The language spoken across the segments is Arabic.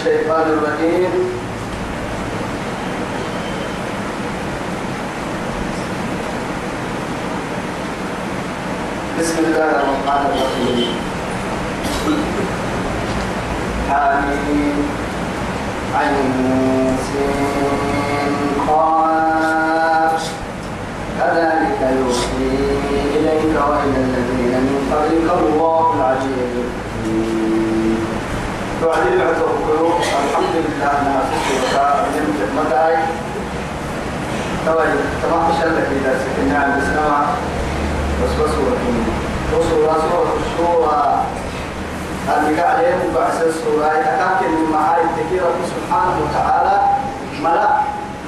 الشيطان الرجيم. بسم الله الرحمن الرحيم. حميم عين قاف كذلك يوحي إليك وإلى الذين من قبلك الله. الحمد لله في الشركاء من مدعي توي تمام شلك إذا سكننا عند السماء بس بس وصورة صورة الشورى. اللي عليهم بعث السورة. يتكاكل من معاي التكير سبحانه وتعالى ملا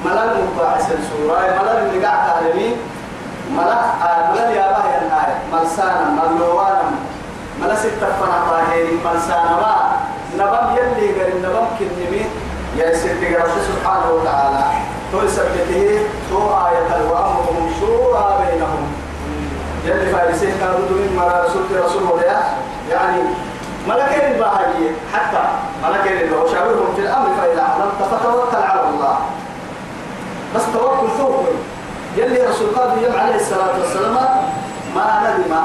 ملا المبعث السورة. ملا اللي قاعد عليهم ملا ملا يا باه النهاية ملسانا ملوانا ملا ستة ملسانا. ما نبم يلي غير نبم كنمي يا سيدي رب سبحانه وتعالى. تو سبته تو آية وأمرهم شورى بينهم. يلي فارسين كانوا من مرا رسول رسول ولا يعني ملكين الباهية حتى ملكين اللي شاورهم في الأمر فإذا عظمت فتوكل على الله. بس توكل توكل يلي رسول الله عليه الصلاة والسلام ما ندم.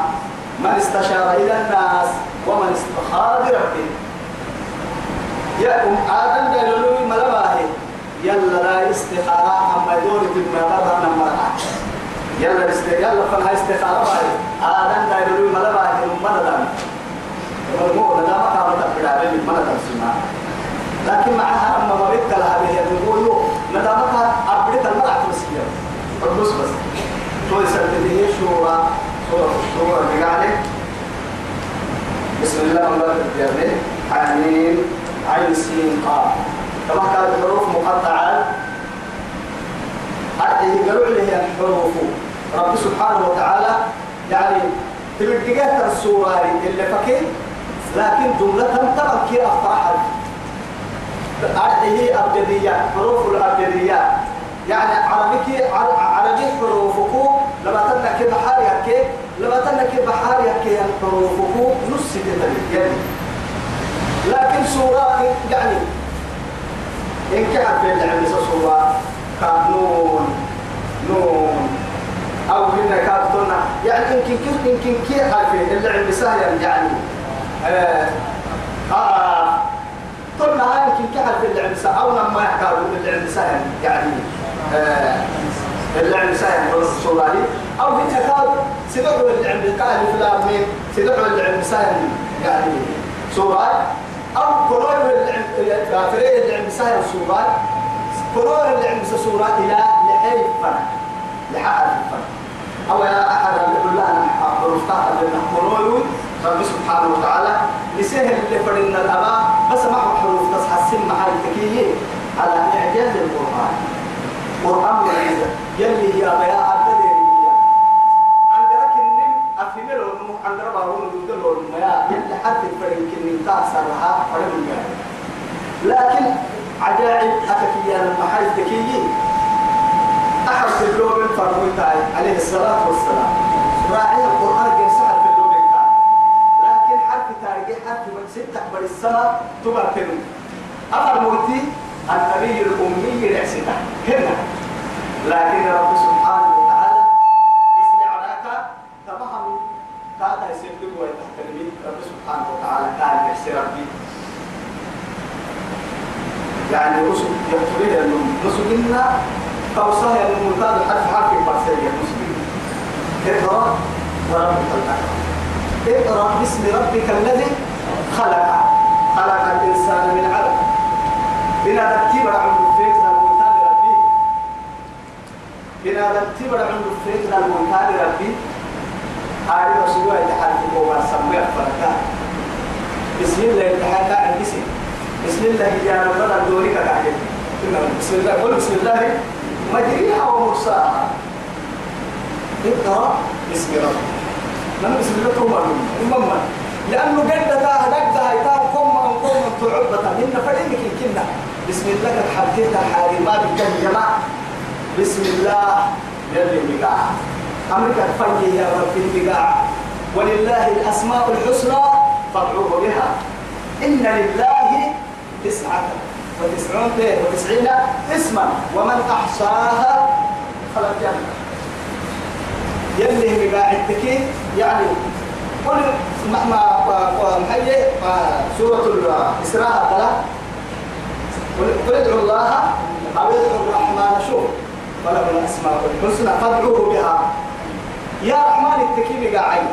من استشار إلى الناس ومن استخار بربه. يا أم آدم قالوا ملباهي. يلا لا استخارة أما يدور في المرأة نمرة يلا است يلا فنها استخارة باهي. آدم قالوا ملباهي من الموضوع لا ما كان متأكد عليه من ملك السماء لكن معها أما ما بيت لها به يقول له ندامتها أبدت المرأة تمسكية. بس. بس تو يسبب شورى. سورة الشورى قاعدة بسم الله الرحمن الرحيم. حميم. عين سين قاف كما كانت الحروف مقطعة. أدعي قالوا لي الحروف. رب سبحانه وتعالى يعني تبدقات السورة اللي فكين لكن جملة تبكي أفراح هي أبجدية حروف الأبجدية. يعني عربي عربي حروفك لما تنك بحار يحكي لما تنك بحار يحكي حروفك نص كده يعني لكن سورة يعني إن كان في العلم سورة كنون نون. أو هنا كاتبنا يعني يمكن كيف يمكن كيف عارفين اللعب سهل يعني. آه آه قلنا هاي يمكن كحل في اللعب سهل. أو لما يحكوا اللعب سهل يعني. آه اللعب سهل بالصوري أو هنا كاتب سيدعوا اللعب قال فلان سيدعوا اللعب سهل يعني. سورة أو قرار اللعب فريق اللعب سهل سورة قرار اللعب سورة إلى لحي فرق لحق الفرق أو يا أحد يقول لنا حرفتها اللي نحملوه رب سبحانه وتعالى لسهل اللي فرنا الأباء بس ما هو حروف تصحى السن محل تكيه على إعجاز القرآن. قرآن معجزة يلي هي بيا عبد عند النم أفهمه عند ربع هو نقول له ما يلي حتى فرق كن تأثر لها فرق لكن عجائب أتكيان المحل تكيه أحد في اللوم فرمي عليه الصلاة والسلام. راعي القرآن جنس حرف اللوم لكن حرف تاريخي حرف من ستة أكبر السماء تبرتن أمر موتي النبي الأمي رأسنا هنا. لكن رب سبحانه وتعالى اسمع لك تمام هذا يسلم ويتحترمي رب سبحانه وتعالى كان يحسي ربي يقتلين أنهم رسلنا توصاه الممتاز الحرف حرف الفارسية المسلمين اقرأ وربك الأكرم اقرأ باسم ربك الذي خلق خلق الإنسان من علق بنا تكتيب عند الفيك الممتاز ربي بنا تكتيب عند الفيك الممتاز ربي هذه رسول الله يتحدث هو سمي فرقا بسم الله يتحدث عن اسم بسم الله يا رب دورك قاعد بسم الله. قل بسم الله. مجريها ومرساها اقرا باسم ربك. لما بسم الله توما المهم لأنه قد هدك هايتا قوم قوم تعبة. إن فريمك الكنة بسم الله قد حدثت حارمات الجماعة بسم الله. يلي بقاع أمرك تفني يا رب البقاع ولله الأسماء الحسنى. فادعوه بها. إن لله تسعة. وتسعون وتسعين اسما. ومن أحصاها خلق جنة. يلي مقاعدتك يعني قل ما ما محيي سورة الإسراء تلا قل ادعوا الله أو ادعوا الرحمن. شوف وله الأسماء الحسنى فادعوه بها. يا رحمن التكي مقاعد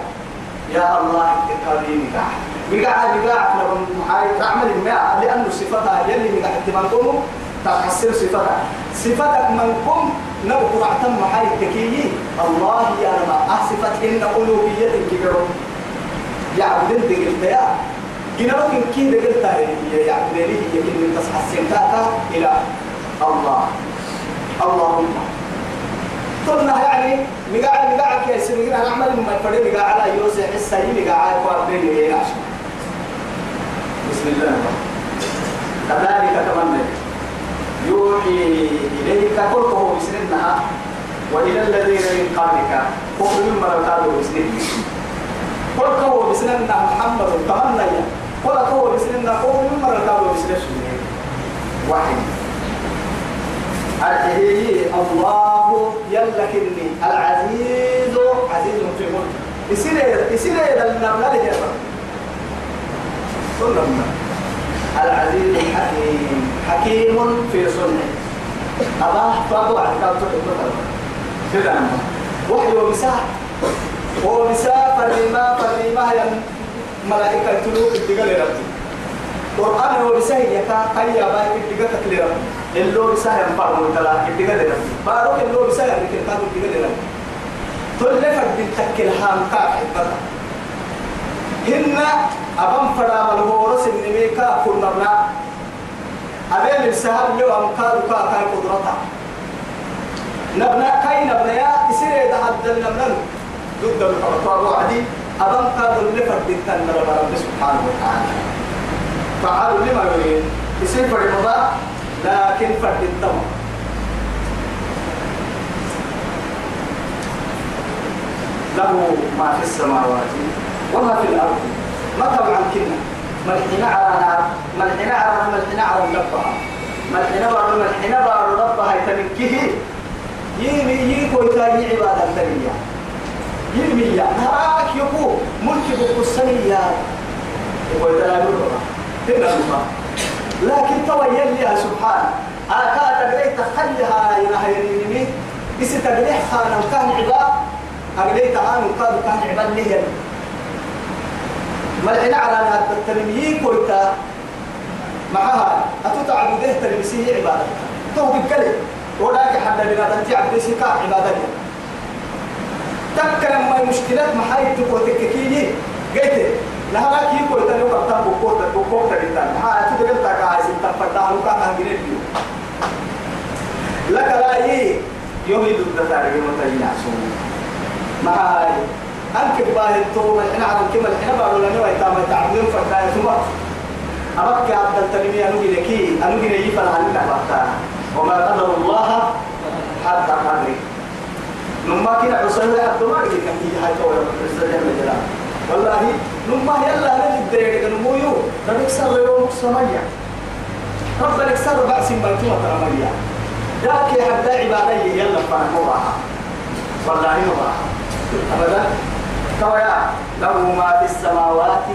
يا الله التكي مقاعد مقاعد مقاعد هاي تعمل الماء لأنه صفتها يلي مقاعد تمنكم تحسن صفتها صفتك منكم نبقى رعتم محاي التكي الله يا رب أصفت إن ألوهية كبيرون يعبدين دقلت يا جنوك كي دقلت هي يعبدين لي يمكن من تاتا إلى الله اللهم قلنا يعني مقاعد مقاعد كي يسير أنا أعمل ما يفرد مقاعد على يوسف السيد مقاعد وابدين لي بسم الله كذلك تمنى يوحي إليك قلته بسنها وإلى الذين من قبلك قل مما قالوا بسنة كو بسننا محمد تمنى كو بسننا قل مما قالوا بسنة واحد. أرحيه الله يلكني العزيز عزيز في ملك يصير يصير النملة لجنة كلهم العزيز الحكيم. حكيم في صنعه أباه فاضوا عن كاتب كده وحي ومساح. ومساح فريما فريما هي ملائكة تلوك الدقال ربي قرآن بسه يكا هيا باي الدقال تكلي ربي اللو بسه ينفع مدلا الدقال ربي باروك اللو بسه يمكن كاتب الدقال ربي تلفت بالتكل هام كاحد بطا. هن أبم فدا ملهورس النميكا كنا بنا أبين السهل لو أمكاد كا كاي قدرتها نبنا كاي نبنا يا يصير إذا حد النبنا ضد الحرطة وعدي أبم كاد اللي فردتنا رب سبحانه وتعالى. فعلوا لما يريد. يصير فرد مضى. لكن فرد الدم. له ما في السماوات وما في الأرض. ما طبعا كنا ملحنا على نار ملحنا على ملحنا على ربها. ملحنا بارو ملحنا بارو ربها يتنكيه يمي يكو يتاجي عبادة تنيا يمي يا نراك يكو ملك بقصنيا يكو يتلاقي ربها. تنا لكن تويل لها سبحانه أكاد قريت تخليها إلى هيريني بس تقريح خانا كان عباد أقريت عام كان كان عباد ليه ملحنا على هذا التلميذ كويتا معها. أتتعب به تلمسيه عبادة. تو بالكلم ولاك حد بنا تنتي عبد سكا عبادة. تكلم ما مشكلات محايد تقول تككيني. قلت لها كي كويتا لو قطع بوكوتا بوكوتا بيتان ها تدقل تاكا عايز تنفتا لو كان هنجريت لك لا يي يوم يدود تاريخ متين عسوم مع هاي أنك باهي التوم الحين على كم الحين بارو لنا ويتام تعبدين فرقاية ثم أبكي عبد التنمية أنو جنكي أنو جنكي فلعني لحبتا وما قدر الله حتى قدره نما كنا عصير حد ما قد كان هي هاي تو رزق جل جلاله. والله نما يلا هذا الدرجة كانوا يو ربك سر يوم سمية. ربك سر بعث بيتنا ترمية ذاك حتى عبادة يلا مراها والله مراها أبدا؟ كويا له ما في السماوات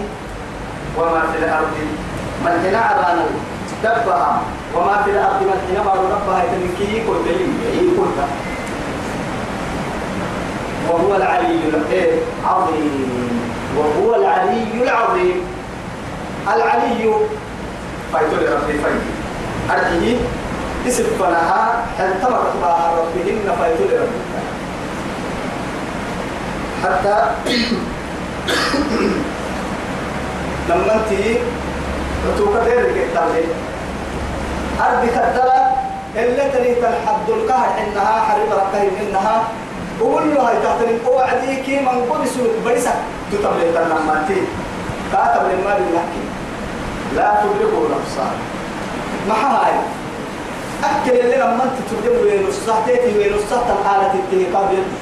وما في الأرض. من هنا على دبها. وما في الأرض. من هنا ما ربها يتنكي دليل كل وهو العلي العظيم. وهو العلي العظيم. العلي. فايتولي ربي فايت أرجيه اسم فلها هل تمرت بها ربهن فايتولي ربي. حتى لما انت وتوكا ديرك التالي أرض كدلا اللي تريد الحد القهر إنها حرب ركهم إنها هاي تحترم وعديك من قول سوق بريسك تتبلي لما انت. كاتب لما بالنحكي لا تدركوا الأبصار ما هاي؟ أكل اللي لما انت تبدو وين الصحتين وين الصحت الحالة التهيقاب يدي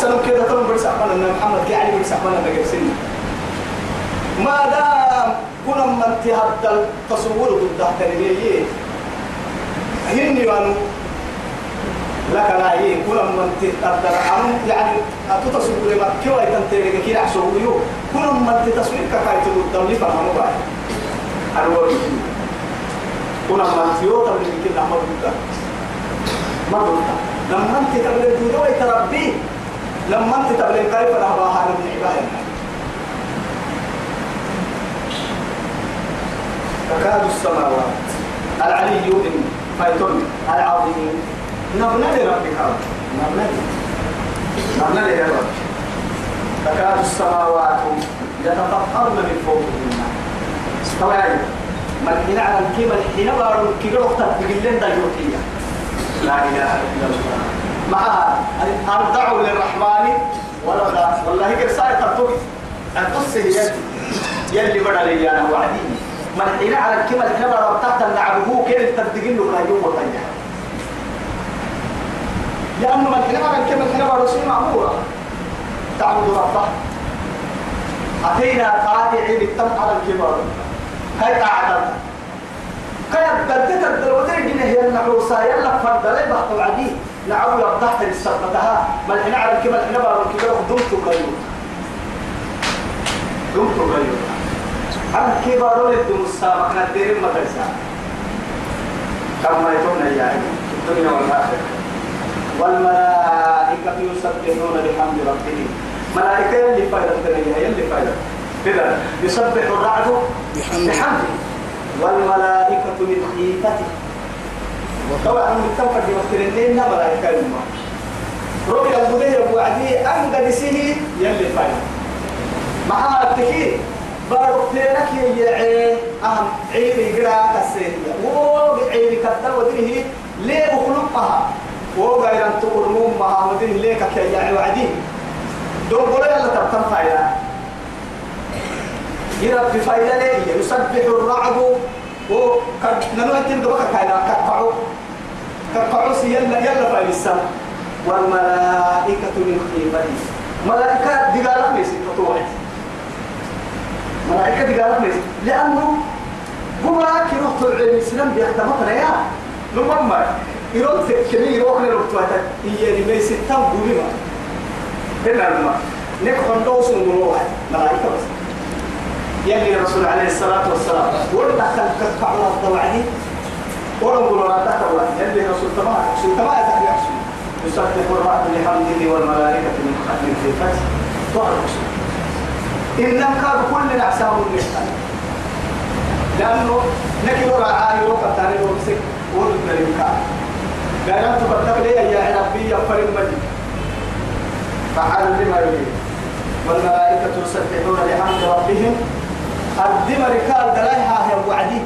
كذا كلهم بريس أقبل أن محمد قاعد أقبل أن نجيب سنة ما دام كنا من تهدى التصور ضد تحتني هني وانو؟ لك لا يين كنا من تهدى عن يعني أتصور لما كوا يتنتهي كي يحسوا يو كنا من تصوير كفاية ضد اللي فهموا بعد؟ الورد كنا من تيوتا من كنا ما ضد ما ضد لما انت تبلغ دودو يتربي لما انت تبلغ كيف رهبها من عبادنا تكاد السماوات. العلي إن فيتم العظيم. نبنى لربك نبنى نبنى لربك تكاد السماوات يتفطرن من فوقهن طبعا من حين على الكيما الحين بارو كي قلت تقلين دايوتية لا إله إلا الله. مع أرضعوا للرحمن. ولدا والله كرساية ترتوي القصة يلي يلي بدأ لي أنا وعديني من حين على الكمل حين ربطت لعبه كيف تبدقين له كان يوم وطنيا لأنه من حين على الكمل حين رسول معمورة تعبد ربه. أتينا قاطع بالتم على الكبر. كي تعدل كي بدلت الدلوتين جنه هي النعوسة يلا فرد لي بحث العدي نعو يبتحت للسبتها من حين على الكمل حين رسول دمت قيوم دمت قيوم أنا كيف أقول لكم السابق؟ ندير المدرسة كما يقولون يا في الدنيا والآخرة. والملائكة يسبحون بحمد ربهم. ملائكة اللي فايدة الدنيا هي اللي فايدة. كذا يسبح الرعد بحمده. والملائكة من خيفته. طبعا من التوفر في وقت الليل ملائكة الماء رؤيا البديه وعدي أنقذ سيه يلي فايدة. معها التكييف بارتينك يا أهم عيني قراءة السيدية وعيني كتر وديه ليه أخلقها وغير أن تقول مها وديه ليك كي يعني وعدين دون قول يلا تبتم فايدة. يرب فايدة ليه؟ يسبح الرعد وقد ننوى تندبك كاينا كتفعو كتفعو يلا يلا السماء والملائكة من خيفته ملائكة دقالة ميسي تطوعت ملائكة دي قالت ليس لأنه أكي رحت العلم السلام بيختمتنا يا نمما يروح كمي يروح لرحتواتا هي لما يستم قولما هنا الماء نكون دوس واحد. ملائكة بس. يلي الرسول عليه الصلاة والسلام. ورد دخل كتفع الله قولوا لا دخل يلي الرسول تمام رسول تمام يتحلي عشو يسبح الرعد لحمده والملائكة من خلف الفتح. تعرف إن كان كل أحسام النحن لأنه نكي عالي وقت تاني ومسك ورد ملكا قال أنت بتقول لي يا ربي يا فريد مجد فعل لما يريد. والملائكة يسبحون بحمد ربهم. الدم ركال دلائها هي وعدي.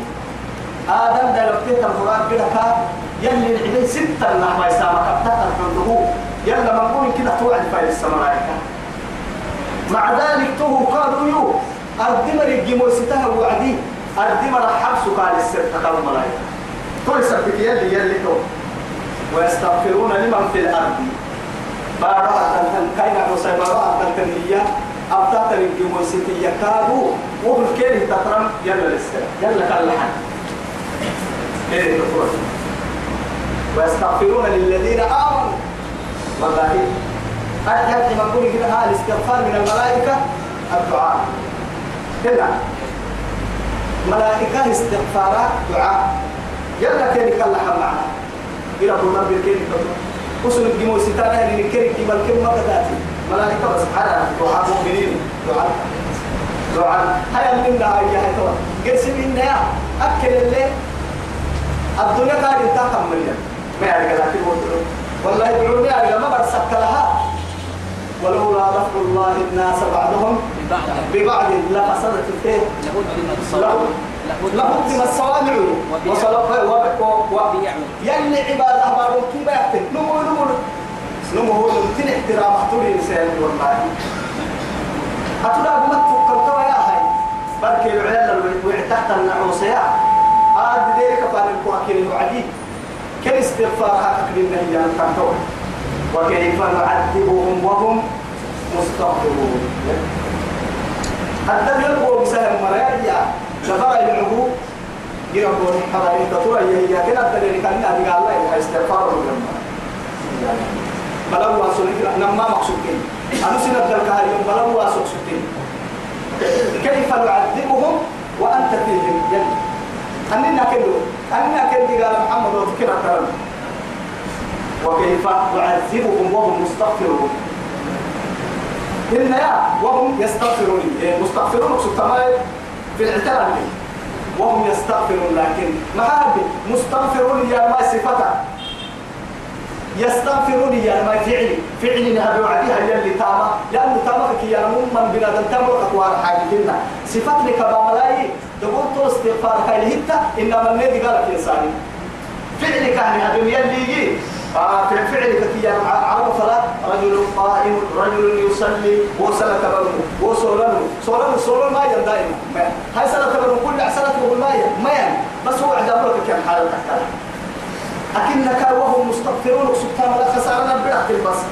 آدم دا لفتيت القرآن كده كان يلي العباد ستة نحو يسامك أبتاك الحنده يلا منقول كده توعد فايل السمرائكة مع ذلك تو قالوا يو أردمر الجمو ستها وعدي أردمر حبس قال السر تقال الملائكة. تو يسبك يلي يلي تو. ويستغفرون لمن في الأرض. بارا تنتن كاين عروسي بارا تنتن هي أبتات الجمو ستي يكادوا وهم كيري تقرم يلا للسر يلا كاللحن إيه ويستغفرون للذين آمنوا. والله أحد ما نقول كده؟ ها الاستغفار من الملائكة؟ الدعاء. كده ملائكة استغفارات دعاء. يلا كان يكلح معنا؟ إلى كل رب الكريم وصل الجمو ستانا كما الكلمة بداتي ملائكة بس. على دعاء مؤمنين. دعاء. دعاء هيا منا هيا هيا قسم إنها أكل الليل الدنيا قاعد انتهى مليا ما يعرف لكن والله يدعوني على ما برسكت لها ولولا رفع الله الناس بعضهم ببعض لفسدت الخير لهدم الصوامع وصلاه يلي عباد أهبار كيف يحتل نمو نمو نمو هو نمتن احترام احتوري إنسان والله أتلا بمت فكرتوا يا هاي بركي العلال وعتقت النعوصيا آد ذلك فان القرآن الوعدي. كل استغفار حقك لله يا وكيف نعذبهم وهم مستغفرون. الدم يلقوا بسهم مرايا شفرا يلعبوا يربون حضاري تطور هي هي كده الدليل كان هذه قال الله استغفار لهم بلغوا سنك نما مقصودين أنا سنة الكهار يوم بلغوا سنك كيف نعذبهم وأنت فيهم؟ يلي أننا كدو أننا كدو قال محمد وذكر الكلام وكيف نعذبهم وهم مستغفرون؟ إن يا وهم يستغفرون. إيه، مستغفرون سبحانه في الاعتراف. وهم يستغفرون لكن ما هذه مستغفرون يا ما صفته. يستغفرون يا ما فعلي. فعلي نهب وعديها يلي تاما. لأنه تاما كي يا من بنا تمر أكوار حاجتنا صفات لك بملاي تقول تو استغفار كاي هتا إنما النبي قال في إنساني. فعلي كان هذا يلي يجي. آه فعلك كي عرب فلا. رجل قائم رجل يصلي. وصلة بنو. وصولن صولن صولن ما دائما. هاي سنة بنو. كل سنة تقول ما ما بس هو عدم لك كم حالة تحتاج أكنك وهم مستغفرون سبحان الله خسارنا برحت البصر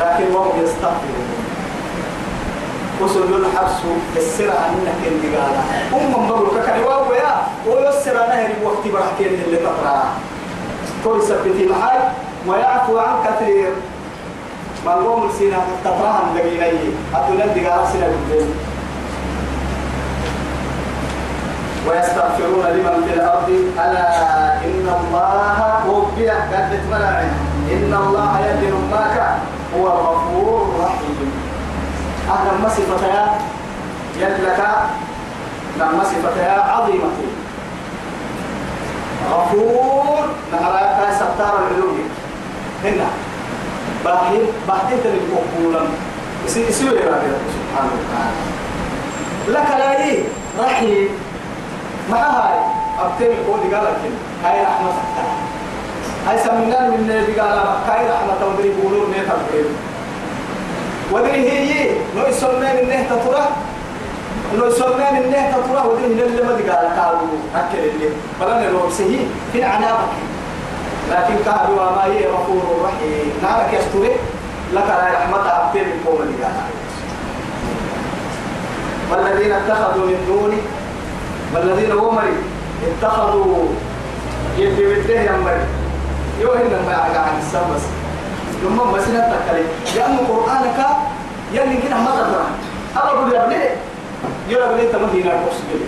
لكن وهم يستغفرون. وصل الحبس السر عنك اللي قال هم من بقول كان واو يا ويسر نهر وقت برحكين اللي تقرأ كل سبتي محل ويعفو عن كثير. ما قوم سينا تطرحن دقيقة أدونا دقيقة سينا بالدين ويستغفرون لمن في الأرض. ألا إن الله وبيع قد تمنع إن الله يدل ماك هو الغفور الرحيم. أهلا ما صفتها يدلك لما صفتها عظيمة. غفور. نهراك ستار العلوم. هنا. باهين باهين تلك مقبولا يسير سبحانه وتعالى. لك لا رحيم. ما هاي؟ أبتل قولي قال لك هاي رحمة هاي سمنا من النبي قال هاي رحمة تمدري بولور نيت أبتل ودري هي نو يسمى من نه تطرح. نو يسمى من نه تطرح. ودري من اللي ما قال قالوا أكل اللي. فلان لو سهي. في عنابك لكن كهروا ما هي غفور رحيم. نارك يستوري لك لا رحمة أبتل اللي قال والذين اتخذوا من دوني والذين ومري اتخذوا يدي بده يمري يوهن ما يعقى عن السبس لما ما سنة تكلي لأن قرآنك يلي كده ما تقرأ. أنا بقول يا ابني يلا بني أنت مدينة أكسجلي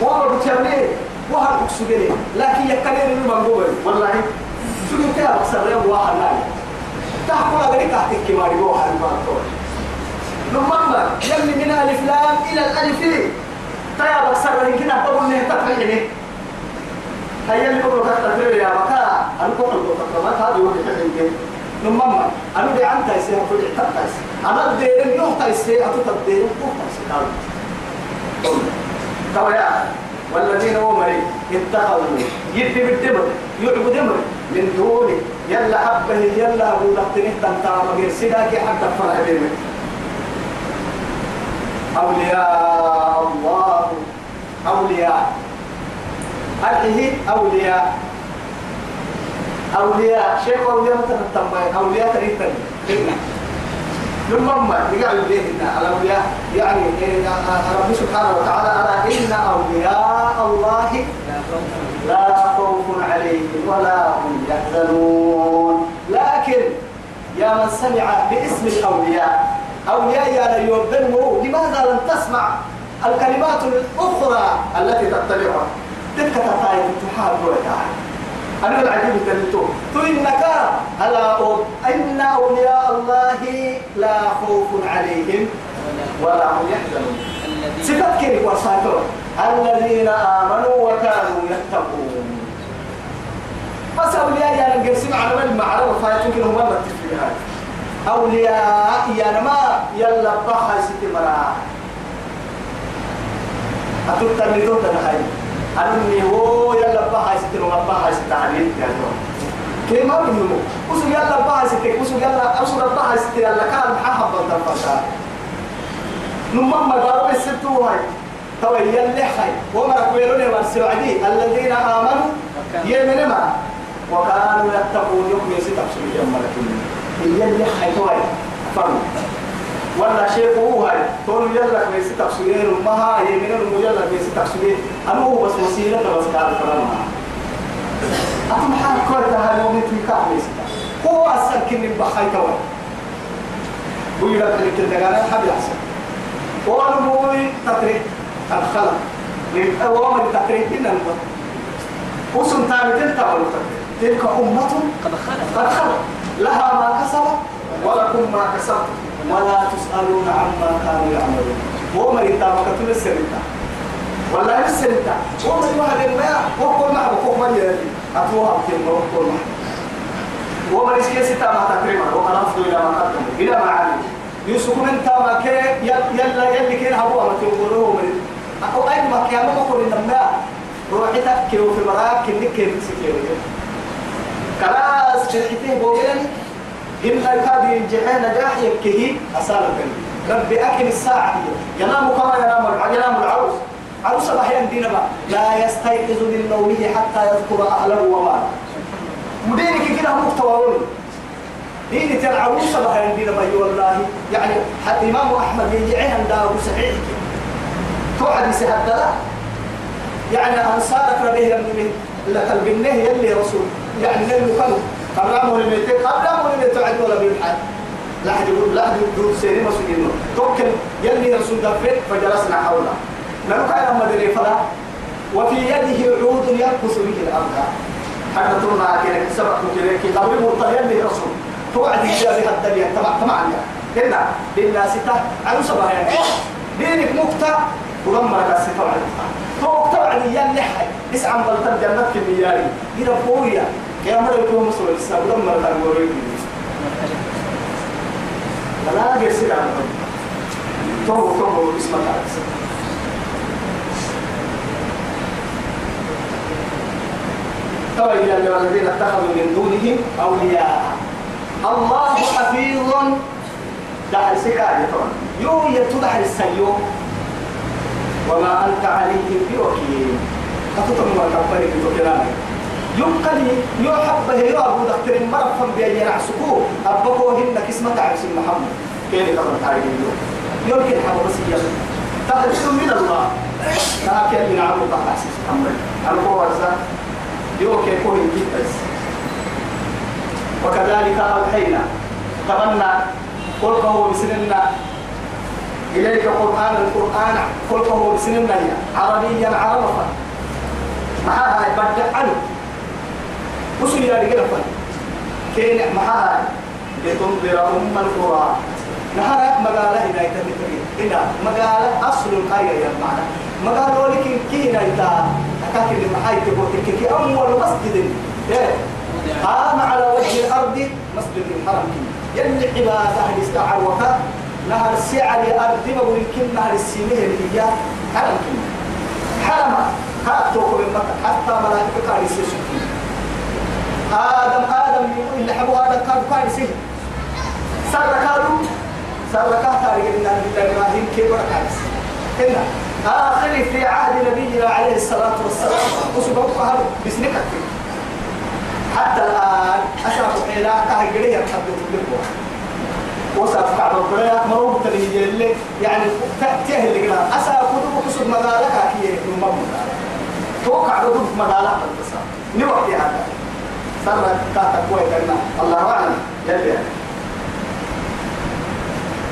وأنا بقول يا وهل أكسجلي لكن يكلم من منقول والله شو كده بكسر يوم واحد ناي تحكوا أغني تحت الكماري واحد ما تقول لما يلي من ألف لام إلى الألف تيا بكسر لكن كنا بقول نه تفعيني هيا اللي بقول تفعيل يا بكا أنا بقول له كذا ما هذا هو كذا نمما أنا دي عن تايسي أنا بدي عن تايسي. أنا بدي إن يوم تايسي أتو تبدي يوم تايسي. كذا يا والذين هم اتخذوا يدي بالدمر يعبد دمر من دوني يلا حبه يلا أبو لقتنه تنتعى مغير سيداكي حتى فرح بيمك أولياء أولياء. هذه أولياء. أولياء. شيخ أولياء مثلا أولياء تريد لما ما يقال به الأولياء. يعني رب سبحانه وتعالى على إن أولياء الله لا خوف عليهم ولا هم يحزنون. لكن يا من سمع باسم الأولياء أولياء يا يوردنه لماذا لم تسمع؟ الكلمات الأخرى التي تتبعها. تلك تتايد تحال أنا العجيب تلتو تو إنك ألا إن أولياء الله لا خوف عليهم ولا هم يحزنون. صفات كيف وصاتون الذين آمنوا وكانوا يتقون. بس أولياء يا نقسم على من معرفة فايتون هم ما أولياء يا نما يلا بخا ست مرا أتوت اللي توت نخاي أني هو يلا بخا ست مرا بخا ست عليك يا نما كيما بنمو وسو يلا بخا ست وسو يلا أسر بخا ست يلا كان ححب الدفشة نما ما قالوا الستو هاي. تو يلا خاي وما كويلون والسعدي الذين آمنوا يمن ما؟ وكانوا يتقون يوم يسيت أبسط يوم ملكين. هي اللي حيتوي فرم ولا شيء هو هاي. تقول يلا بس تفسير ما هي من المجلد بس تفسير أنا هو بس وسيلة بس قال كلام أتم حال كل ده هاي يوم في كامل هو أصلا كن بخاي كوي. ويلا كل كل ده حد يحسن وأنا موي تطريق. الخلق من أوامر التطريق إن الموت وسن تامتين تقول تلك أمة قد خلت لها ما كسبت ولكم ما كسبتم. ولا تسألون عما كانوا يعملون. وما يتابع كتب السنة. ولا السنة. وما يوهد الماء وقل معه وقل ما يلي أتوها كلمة وقل معه وما يسكي ستا ما. تكريما وما نفضوا إلى ما قدموا إلى ما علموا يوسف من تاما كي يلا يلي كين هبوا ما تقولوه من أو أي ما كياما ما قول إنما روحي تكيو في مراك كنك كيف تسكيو كلاس شرحته بوغيني إن كاد ينجح نجاح يكيه أسالة ربي أكل الساعة. ينام كما ينام ينام العروس. عروس الأحيان دين بقى. لا يستيقظ من نومه حتى يذكر أهله وماله. مدينك كده مكتوى دين العروس الأحيان دين بقى. والله يعني حتى إمام أحمد يجعيه عنده صحيح توعد يسهد يعني أنصارك ربيه لك البنيه يلي رسول. يعني كانوا قرامه لميتين قرامه لميتين عدو ولا بيبحث لا حد يقول لا حد يقول سيري مسؤولين توكل يلي رسول دفت فجلسنا حوله. نلو كان مدري فلا. وفي يده عود يرقص به الأرض. حتى ترنا كده سبق كده كي قبل مرتضى يلي رسول. توعد إجابة الدنيا تبع تبع هنا للناس تا على سبع يعني دينك مقطع الستة على تو تبع يلي حي. إسعى بلتن جنة كمياري إذا بويا يا مرة يكون مسؤول السبب ودمر الأمور لا يصير على تو تو اسمك على تبين الذين اتخذوا من دونه أولياء الله حفيظ دحر سكاري طبعا يو يتدح السيو وما أنت عليهم بوكيل أتطم ما كبري بتوكلاني يقلي يو حبة يو أبو دكتور مرفا بأي نعسكو أبقو هنك اسمك عبس محمد. كيف كبر تعالي يمكن حبة بس يلا تحدث من الله؟ لكن من عبد الله حسيس محمد القوة يو كيف كوين جدا وكذلك أوحينا. تمنى. قل قهو بسننا. إليك قرآن القرآن. قل قهو بسننا. عربيا عربا معها بدع عنه. وصل يا رجال فن كين معها لتنذر أم القرى نهار مقالة هنا يتمترين هنا مقالة أصل القرية يا معنى مقالة ولكن كينا يتا أكاك اللي محاي تقول كي أول مسجد. إيه. قام على وجه الأرض مسجد الحرم. يلي عبادة أهل استعار وكا نهر السعر أرض بقول كم نهر السيمه اللي هي حرم كم حرم. كاتوك من مكة حتى ملائكة قال يسيسون آدم آدم اللي حبوا آدم كانوا قال يسيه سر كانوا سر كاتاري إن إبراهيم كبر قال هنا آخر في عهد نبينا عليه الصلاة والسلام. وسبحانه هذا بسنكك حتى الآن أشرف حيلا كهجرية تحدث بالقوة وصف كعب القرية مروب تلي اللي يعني تأتيه اللي قلنا أسا كتب كسب مدالك هي نمم توقع ردود مدالك نوقت هذا سر كاتك كوي كنا الله أعلم. يلي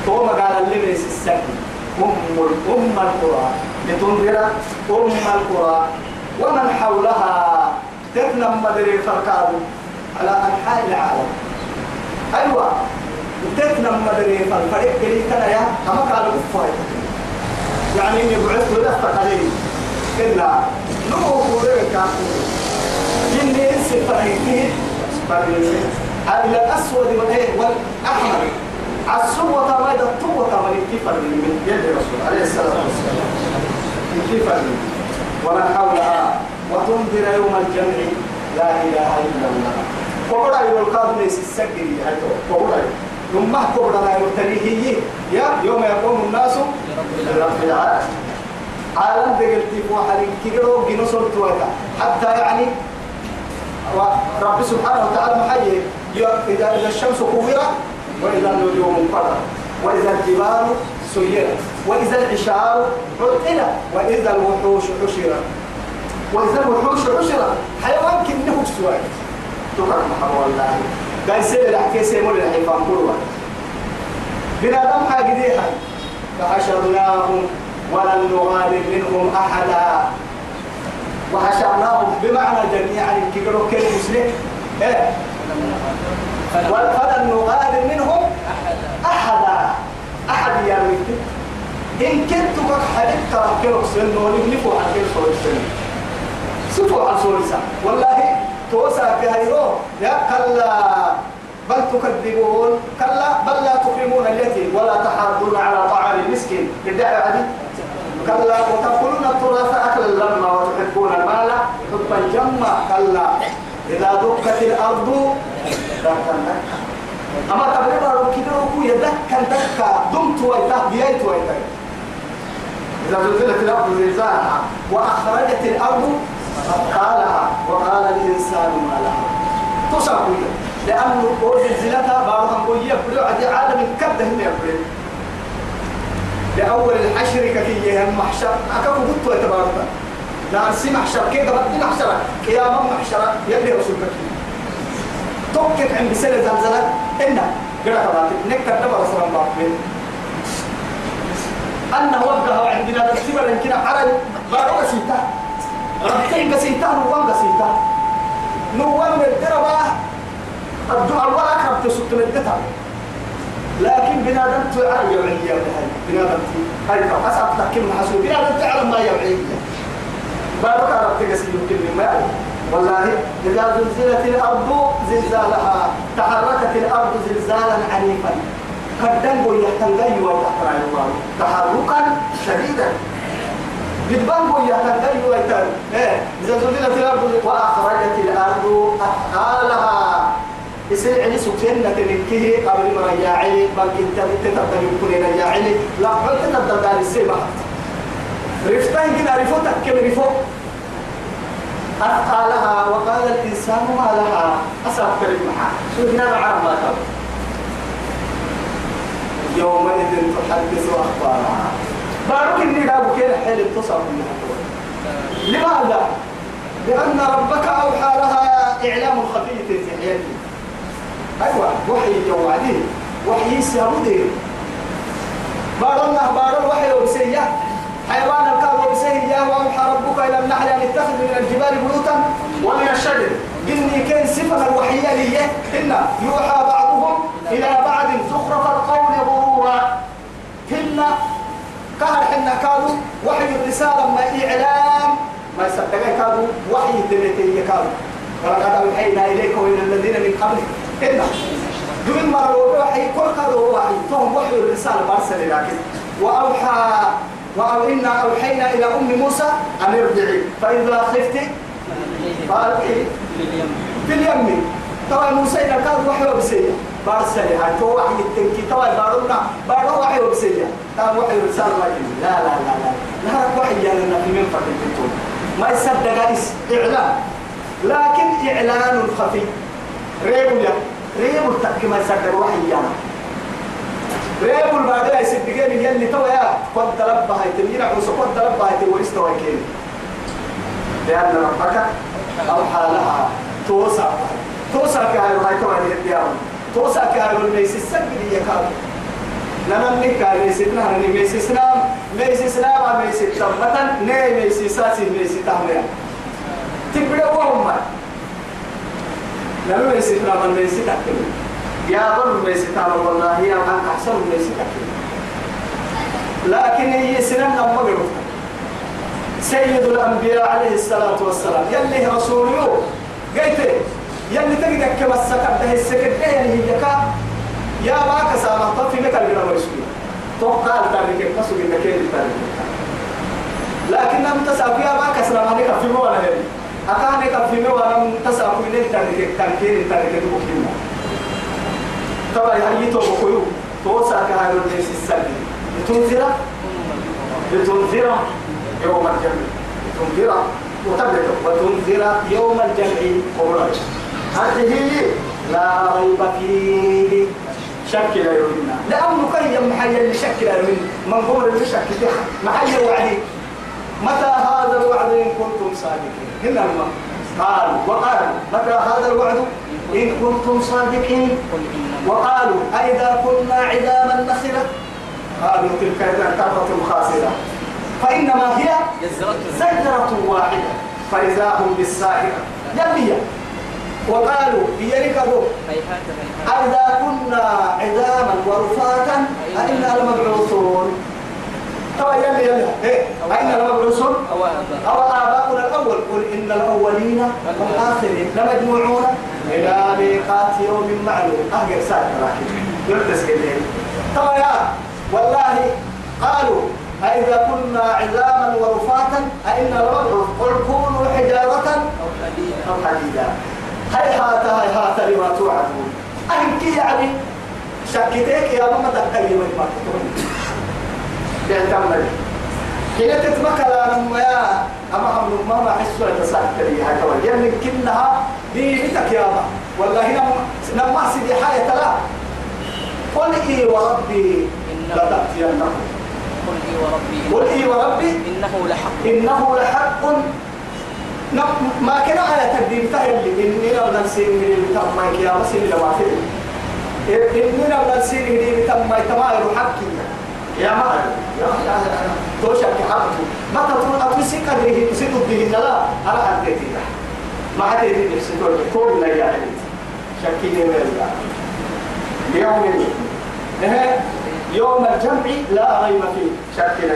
تو مقال اللي بيس السكن أم أم القرى. لتنذر أم القرى. ومن حولها. تبنى مدري فركاب على أنحاء العالم. أيوة. تبنى مدري فرفرق قليل كنا يا. كما قالوا كفاية يعني إني بعثت لفتك عليه إلا. نمو قولي كافر جني إنسي فرهيته على الأسود والإيه والأحمر. السوة ما إذا الطوة من كيف من يد الرسول عليه الصلاة والسلام. كيف ومن حولها وتنذر يوم الجمع. لا إله إلا الله. وقرأ يلقى ليس السجل وقرأ. ثم قرأ لا يرتليه يا يوم يقوم الناس لرب العالمين. عالم دقلتي وحالي كيرو جنوسر تويتا حتى يعني رب سبحانه وتعالى محيي. إذا الشمس كورت وإذا النجوم انفطرت وإذا الجبال سيرت وإذا العشار عطلت وإذا الوحوش حشرت. وإذا الوحوش حشرت حيوان كنه سواء تكرم محمد الله قال سيد الحكي سيمون الحيفان كلها بنا دم حاجديها فحشرناهم ولن نغادر منهم أحدا. وحشرناهم بمعنى جميعا كيقولوا كل مسلم. إيه؟ فلن نغادر منهم أحدا. أحد يا ريت إن كنت قد حدثت تركلك سنة ونبنفوا عن كل صور السنة سفوا عن صور السنة والله توسع في هيرو يا كلا بل تكذبون كلا بل لا تكرمون اليتيم. ولا تحاضون على طعام المسكين. بالدعوة عدي كلا وتأكلون التراث أكلا لما وتحبون المال. حبا جما كلا إذا دكت الأرض أما تبريد أرض كده وكو يدكا دكا دمت ويته بيت ويته إذا زلزلت الأرض زلزالها وأخرجت الأرض أثقالها وقال الإنسان ما لها. تصعب لأنه زلزلتها بعضهم قول يبدو عدي عالم كبده من يبدو لأول الحشر كي هم محشر. أكاكو قلت ويتبارك نعم سي محشر. كي قبل محشر قيامة محشر يلي رسول كي توكك عند سنة زلزلة إنا قرأ كباتي نكتر دبر رسول الله. أنه وقها عندنا تسيبر يمكن عرب بارو سيتا ربتين قسيتا نوان قسيتا نوان من الدربة. الدعاء ولا كربت سكت الدتا لكن بنادم تعالى يوعية هاي بنادم هاي فحسب لكن محسوب. بنادم تعلم ما يوعية. بارك ربك قسيتا يمكن ما والله إذا زلزلت الأرض زلزالها تحركت الأرض زلزالا عنيفا. قد دنبو يحتنغي ويتحرك الله. تحركا شديدا. بالبنبو يحتنغي ويتحرك. إيه إذا زلزلت الأرض وأخرجت الأرض أثقالها. يصير عندي سكين نتنكيه قبل ما يعيني بل انت تتبدل يكون يعيني لا بل تتبدل دار السيما رفتين كده رفوتك كم رفوت أثقالها وقال الإنسان ما لها أسرع كلمة شو هنا بعرف ما يومئذ تحدث أخبارها بارك إني لا بكين حيل اتصل لماذا؟ لأن ربك أوحى لها إعلام خفية في حياتي أيوة وحي جوادي وحي سامودي بارنا بار الوحي وبسية حيوان الكهف وبسية وأوحى ربك إلى النحل أن اتخذ من الجبال بيوتا ومن الشجر. إني كان صفة الوحية لي. إن يوحى بعضهم إلى بعض. زخرف القول غرورا هن كهر حنا كادوا وحي الرسالة ما إعلام. ما يصدقين كادوا وحي الدنيا كادوا ولقد أوحينا إليك وإلى الذين من قبلك. إن دون ما وحي كل كادوا وحي. توم وحي الرسالة مرسل لكن. وأوحى وأو إنا أوحينا إلى أم موسى أن ارجعي. فإذا خفت فألقي في اليم. طبعا موسى إلى كاد وحي وبسية بارسل هاي. تو وحي التنكي. طبعا بارونا بارو وحي وبسية طبعا وحي رسالة ما لا لا لا لا. لا وحي يعني في من فتن ما يصدق إعلان. لكن إعلان خفي. ريبو التأكي ما يصدق وحي يعني ريبو البعدين يصدقين يلي تو يا. قد تلبى هاي تمينا عوسى قد تلبى هاي ويستوى كين لأن ربك أوحى لها. توسع. توسع كهاي هاي تو هاي الديار توسع كهاي الميس السجل يكاد لنا نكا ميس نحن ميس إسلام ميس إسلام ميس تمتا ني ميس ساسي ميس تهميا تبدأ وهم لما ميس إسلام ميس تهميا يا ظن ميس تهميا والله يا من أحسن ميس تهميا لكن هي سنن قلت سيد الأنبياء عليه الصلاة والسلام يلي رسوله قلت يلي تقدر كما السكر ده السكر ده يعني هي يا ما كسامة طفي لك اللي ما يسوي توقع قلنا كيف التاريخ لكن لم تسأل يا ما كسر ما نك في موانا هذي أكانك في موانا تسأل من التاريخ تاريخ التاريخ تبكينا طبعا هي تو بكيو توسع كهذا الناس السلبي. لتنذر؟ لتنذر يوم الجمع. تنذر وتبدأ وتنذر يوم الجمع. قرآن هذه لا ريب فيه. شك لا يهمنا لأنه كان يمحي اللي شك لا يهمنا من قبل اللي شك محي وعدي متى هذا الوعد إن كنتم صادقين؟ هنا الماء قالوا وقالوا متى هذا الوعد؟ إن كنتم صادقين. وقالوا أئذا كنا عظاما نخرة قالوا تلك إذا كرة خاسرة. فإنما هي زجرة واحدة. فإذا هم بالساهرة. جميع وقالوا يركبوا أئذا كنا عظاما ورفاتا أئنا لمبعوثون. طبعا يلي يلي إيه أئنا لمبعوثون أو آباؤنا الأول. قل إن الأولين والآخرين لمجموعون إلى ميقات يوم معلوم. أهجر ساعة راكب يلتس كده. طبعا يا والله قالوا أئذا كنا عظاما ورفاتا أئنا لمبعوث قل كونوا حجارة أو حديدا. هاي هاتا لما توعدون. أهل يعني شكتك يا ماما تكلم ما تقول. بيعتمد حين تتمكن أنا يا أما هم ما ما حسوا يتساعد لي هاي كمان. يعني كنها دي بيتك يا ما والله نم نم سيدي حاجة لا. قل إي وربي لتأتينكم قل إي وربي قل إي وربي إنه لحق. إنه لحق. ما كان على تقديم تهل إني لو نسين من اللي تم ما كيا مسين لو عفير إني لو نسين من اللي تم ما تما يروحكي يا ما يا توشك حقك ما تقول أبي سكره سيدو به لا أنا حديتي ما حديتي نفسي تقول كل لا يا شكيني ولا يوم يوم الجمع. لا ريب فيه. شكل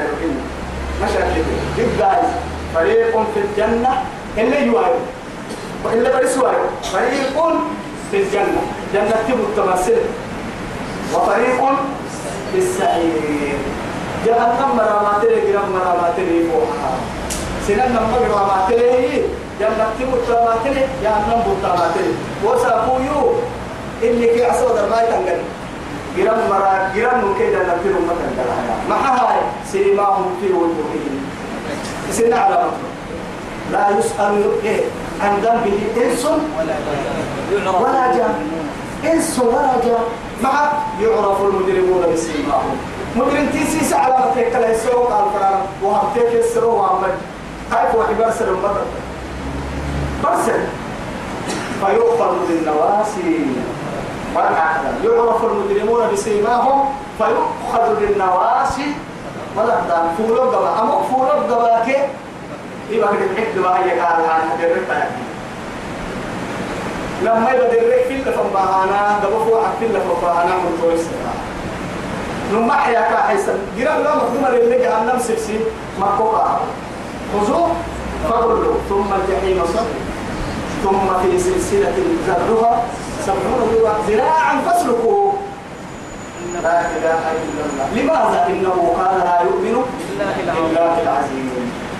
ما شكل جد فريق في الجنة. إلا يوارد. وإلا برسوار فريق في الجنة. جنة تبو التماثل وفريق السعير جهنم مرامات لي جرام مرامات لي فوحها سنن نمبر مرامات لي جنة تبو التماثل جهنم بو التماثل وسافويو اللي كي عصود ما يتنقل جرام مرا جرام ممكن جنة تبو مثلا ما هاي سيماهم في وجوههم سنة على مطلوب لا يسأل إيه عن ذنبه إنس ولا جان إنس ولا جان مع يعرف المجرمون بسيماهم مجرم تيسي سعلا فتك لا يسوق قال فرارا وهبتك يسروا وعمل كيف واحد برسل المطر برسل. فيؤخذ بالنواسي. يعرف المجرمون بسيماهم فيؤخذ بالنواسي. ولا فولو قبا. أما فولو قبا كي. إيه بقى الحد بقى هي قال عن درك لما يبدأ درك في اللي فبهانا دبوا في اللي فبهانا من تويس نما حيا كحيسن جرا لا مخدوم اللي جهنم سبسي مكوكا خذوه فغلوا ثم الجحيم صلوا ثم في سلسلة ذرها سبعون ذراعا فاسلكوه. لا إله إلا الله. لماذا إنه قال لا يؤمن بالله العزيز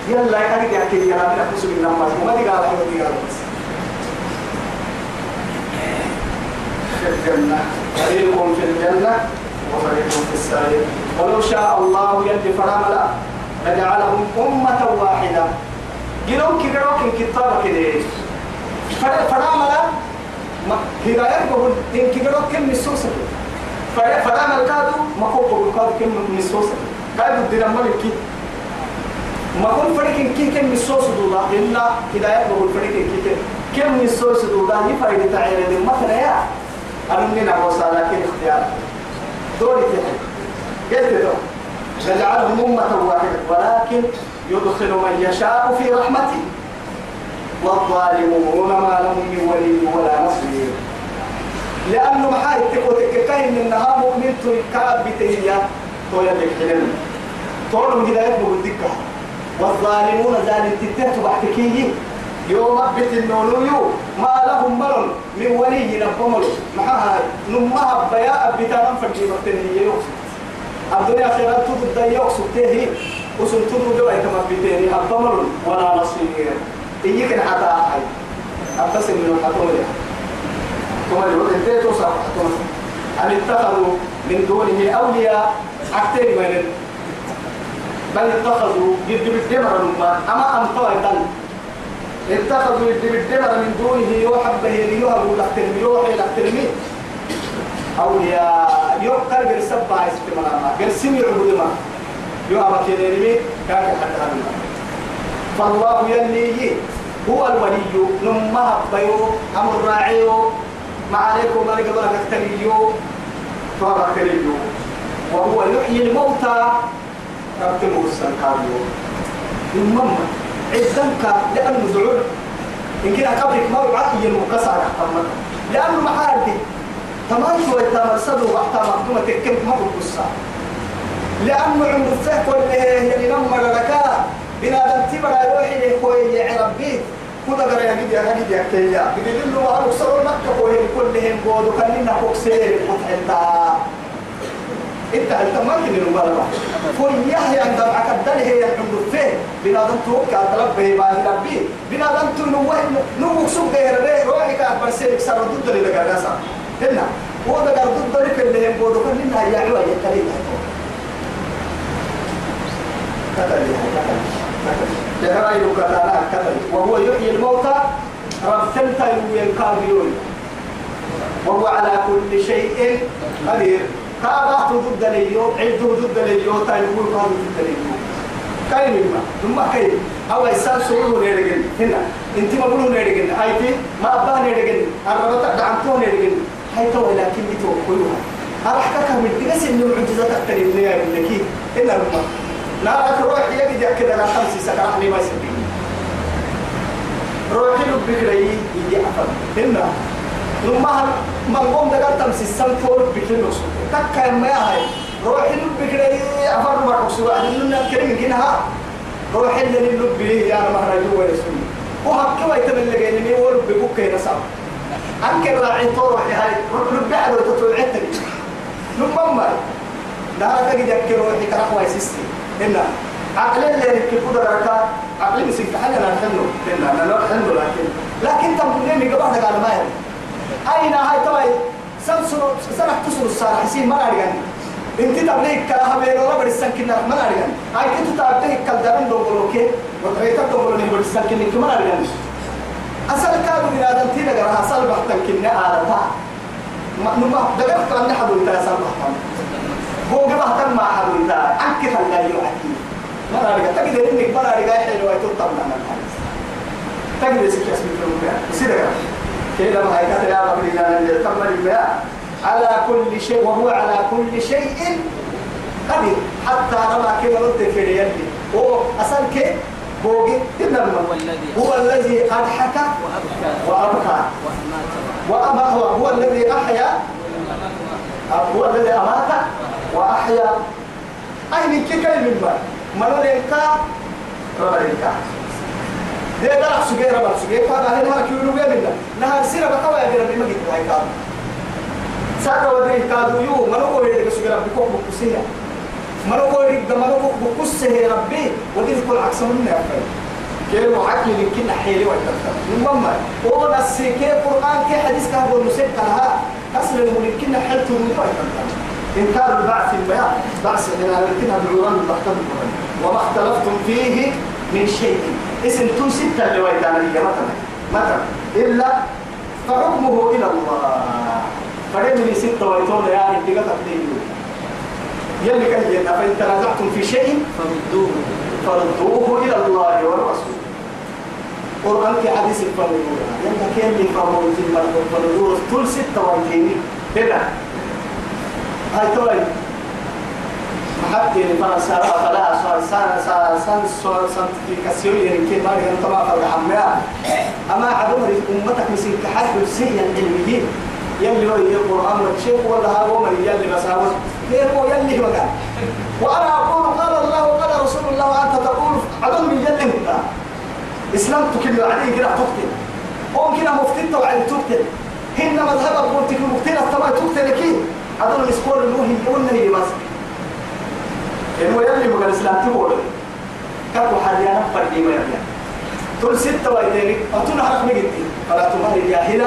يلا يا حاجة يا كي يا رب نحس من النمر وما دي قال حلو دي قال بس في الجنة فريق في الجنة وفريق في السعير. ولو شاء الله يد فراملا لجعلهم أمة واحدة. جنوك جنوك كتابة كده. فراملا هداية بقول إن كجنوك كم نسوسة فرامل كادو ما هو بقول كادو كم نسوسة كادو الدين ملكي ما كن فريق كي كم نسوس دولا إلا هداية بقول فريق كي كم نسوس دولا يفرق تعالى مثلا يا أنا نعوص لكن اختيار. دوري تحت قلت له نجعلهم أمة واحدة ولكن يدخل من يشاء في رحمته. والظالمون ما لهم من ولي ولا نصير. لأنه محاي تكوتك كاين إنها مؤمن تكاب بتهيا تويا بكتنين تولوا هداية بودكة والظالمون ذلك تتهت بحكيه يوم أبت النونيو ما لهم ملل من ولي نبمل معها نمها بياء بتانا مكتنية يوكسد الدنيا خيرات تبدأ يوكسد تهي وسن تدو دوا كما بتيني الضمر ولا نصير إيك حتى أحد أبس من الحكومة ثم يقول توصل حكومة أن اتخذوا من دونه أولياء. أكثر من بل اتخذوا جد بالدمر أما أمطوا الدم اتخذوا يد بالدمر من دونه يوحب به ليوهب لقتلمي يوحي لقتلمي أولياء يقال قال سبع اسم مراما قال سمي عبد ما يو أما كنيني كاك حتى هذا فالله يلي هو الولي. نمها بيو أمر راعيو. ما عليكم ملك الله كتريو فهذا كريو وهو يحيي الموتى. ربتمو السنكاريو المهم عزنك لأنه زعول إن كنا قبلك ما وعي المكسر لأنه محارتي تمام شوي تمام صدو وقت مقدومة تكم ما بقصة لأنه عند الفهم واللي اللي نمر لك بنا دمتبر يروحي لكوي يعربي كودا غير يا جدي يا جدي يا كيا له ما بصير مكة كوي كلهم بودو كان لنا بوكسير وتحتا إنت أنت ما كني المبالغة فول يحيى عند عكدل هي عند الفهم بنا دم على ربي ما ربي. بنا دم تنوه نوك سوق غير غير روحي كان برسيلك سر ضد اللي لقى ناسا. هنا هو ده قال ضد اللي هم بودو. كان لنا يا عوا يا كريم جهرايل كتانا كتل وهو يحيي الموتى. ربتلتا ينكاريون وهو على كل شيء قدير. كابا ضد ليو عدو ضد ليو تايقول قادو ضد ليو كاين ما ثم كاين. أو إنسان سوره نيرجن هنا أنت ما بقولوا نيرجن هاي ما أبا نيرجن الربط دعمتو نيرجن هاي تو لكن بتو كلها أرحكك من تجس إنه معجزة أكتر من يا ابنك إلا ما لا روح يجي كده لا خمسة سكرة لي ما يسبي روحي لبك لي يجي أفضل هنا لما ما قوم دقات تمسي السنفور بكل نص تكا ما هاي روحي لبك لي أفضل ما رسوا أهلنا كريم جنها روحي اللي لب لي يا مهرجو ولا سني وهب كوا يتمل لك إني ورب بكوك ينسى أنك راعي طروحي هاي لب بعد وتتوعدني لما ما دارك جدك روحي كرقوا يسيستي هنا عقل اللي يركب قدرك عقل مسك حنا نحنه هنا أنا نحنه لكن لكن تقول لي قبل هذا ما يعني أين هاي؟ توي سنسر سنح تسر السارة. حسين ما أرجعني انت تبليك كلها بين ولا بدي سكين ما أرجعني هاي كنت تبليك كالدرن دوغلوكي وتريتك دوغلوني بدي سكين ما أرجعني أصل كانوا من هذا تينا جرها أصل بحتم كنا عادتها ما نما دقت أن حدو يتأصل بحتم هو قبل تم مع حدو يتأصل عنك فلا يوحكي ما أرجع تقدر إنك ما أرجع حلو ويتطلع من الحديث تقدر سكي أسمك لهم سيدك كده ما هي كتر يا رب لنا تم على كل شيء وهو على كل شيء قدير. حتى رمى كده رد في يدي هو أصل كيف؟ بوجي هو الذي أضحك وأبكى. وأبكى وأما هو هو الذي أحيا. هو الذي أمات وأحيا. أي من كي كلمة؟ ما من لينكا ربا لينكا ده ده سجى ربا سجى فهذا هنا ما كيلو بيمنا نهار سيرة بقى يا بيرا بيما جيت هاي كاد ساكا ودري كادو يو منو هو يدك سجى ربي كوك بكسيها منو هو يدك منو كوك بكسه ربي. ودي كل عكس من يا كيف عقل يمكن حيلي ويتكلم المهم هو نسي كيف قرآن كيف حديث كهو المسيب لها أصل الممكن حلته من ويتكلم إنكار البعث البيان. بعث إلى لكنها بالعران تحتم وما اختلفتم فيه من شيء. اسم تو ستة اللي مثلا مثلا. إلا فحكمه إلى الله. فرمني ستة ويتون يعني انتقى تقديم يلي كان فإن تنازعتم في شيء فردوه. فردوه إلى الله والرسول قرآن في حديث الفردوه يلا كان لي فردوه في الفردوه طول ستة وانتيني هنا. هاي توي حتى سارة فلا سارة سان سان سان في كسيوي يعني كي ما يهم طبعا فرق حماء أما عدوه أمتك مسين كحد بسيء العلميين يلي هو القرآن والشيخ ولا هذا من يلي بس هذا كيف هو يلي هو قال وأنا أقول قال الله وقال رسول الله وأنت تقول عدو من يلي هو إسلام تكل عليه كده تقتل هم كده مفتن وعلي تقتل هن مذهب قلت كل مقتل الطبع تقتل كي عدو الإسكور النوهي يقولنا هي بس إنه يلي مقال إسلام تقول كاكو حاليا فرقي ما يبيع تل ستة وإيدينك أتونا حرق مجدي فلا تمهر جاهلا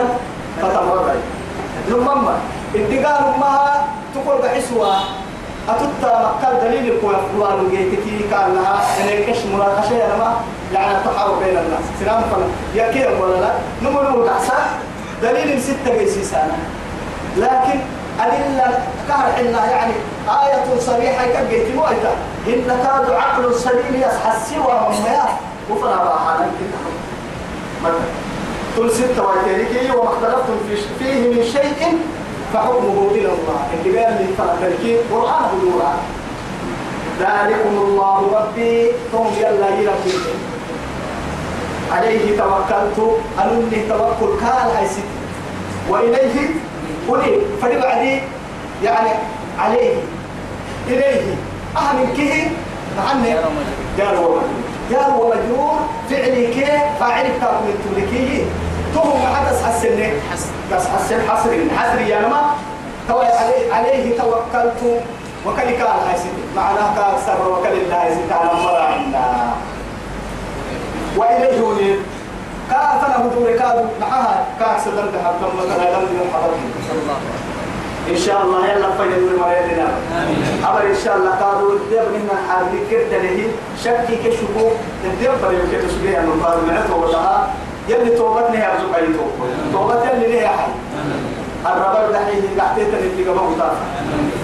فتمرر لمما الدقال أمها تقول بحسوا أتوتا مكال دليل القوة فلان جيتكي كان لها إن كش مناقشة يا ما يعني التحاور بين الناس. سلام فلا يا كيف ولا لا. نمر نمر دليل ستة جيسي سنة لكن أدلة كهر حنا يعني آية صريحة كجيت مويتا إن كاد عقل سليم يصحى سوى مما وفنا راحة مثلا كل ستة وثلاثين وما اختلفتم في فيه من شيء فحكمه إلى الله. اللي قال لي فلتركين قرآن بدورا ذلكم الله ربي. ثم يلا يربي عليه توكلت. أنني توكل كان هاي ستي وإليه قولي فلبعدي يعني عليه إليه. أهم كه؟ عني جار ومجرور جار ومجرور فعلي كي فاعل من تملكيه تهم حدث حسن بس حسن حصر. حصر. يا نما. تو عليه عليه توكلت. وكل كان ستي معناه كأكثر وكل الله ستي على مرعنا وإليه ينيب كافنا هدور كادو معها دم تحب كم مثلا دم من حضرتك. إن شاء الله يلا فينا نور مريضنا. أمر إن شاء الله قالوا الدب منا حالي كرت له. شكي كشكو. الدب فريو كده سبيع من من عطوا وضعها يلي توبتني يا رزق أيتو توبت يلي ليه حي. الربا دحين قاعدين اللي قبل وطاف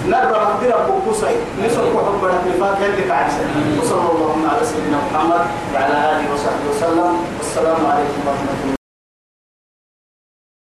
نرى مقدرة بوكوسي نسر كحب في الفاتحة اللي كعسل وصلى الله على سيدنا محمد وعلى آله وصحبه وسلم. والسلام عليكم ورحمة الله.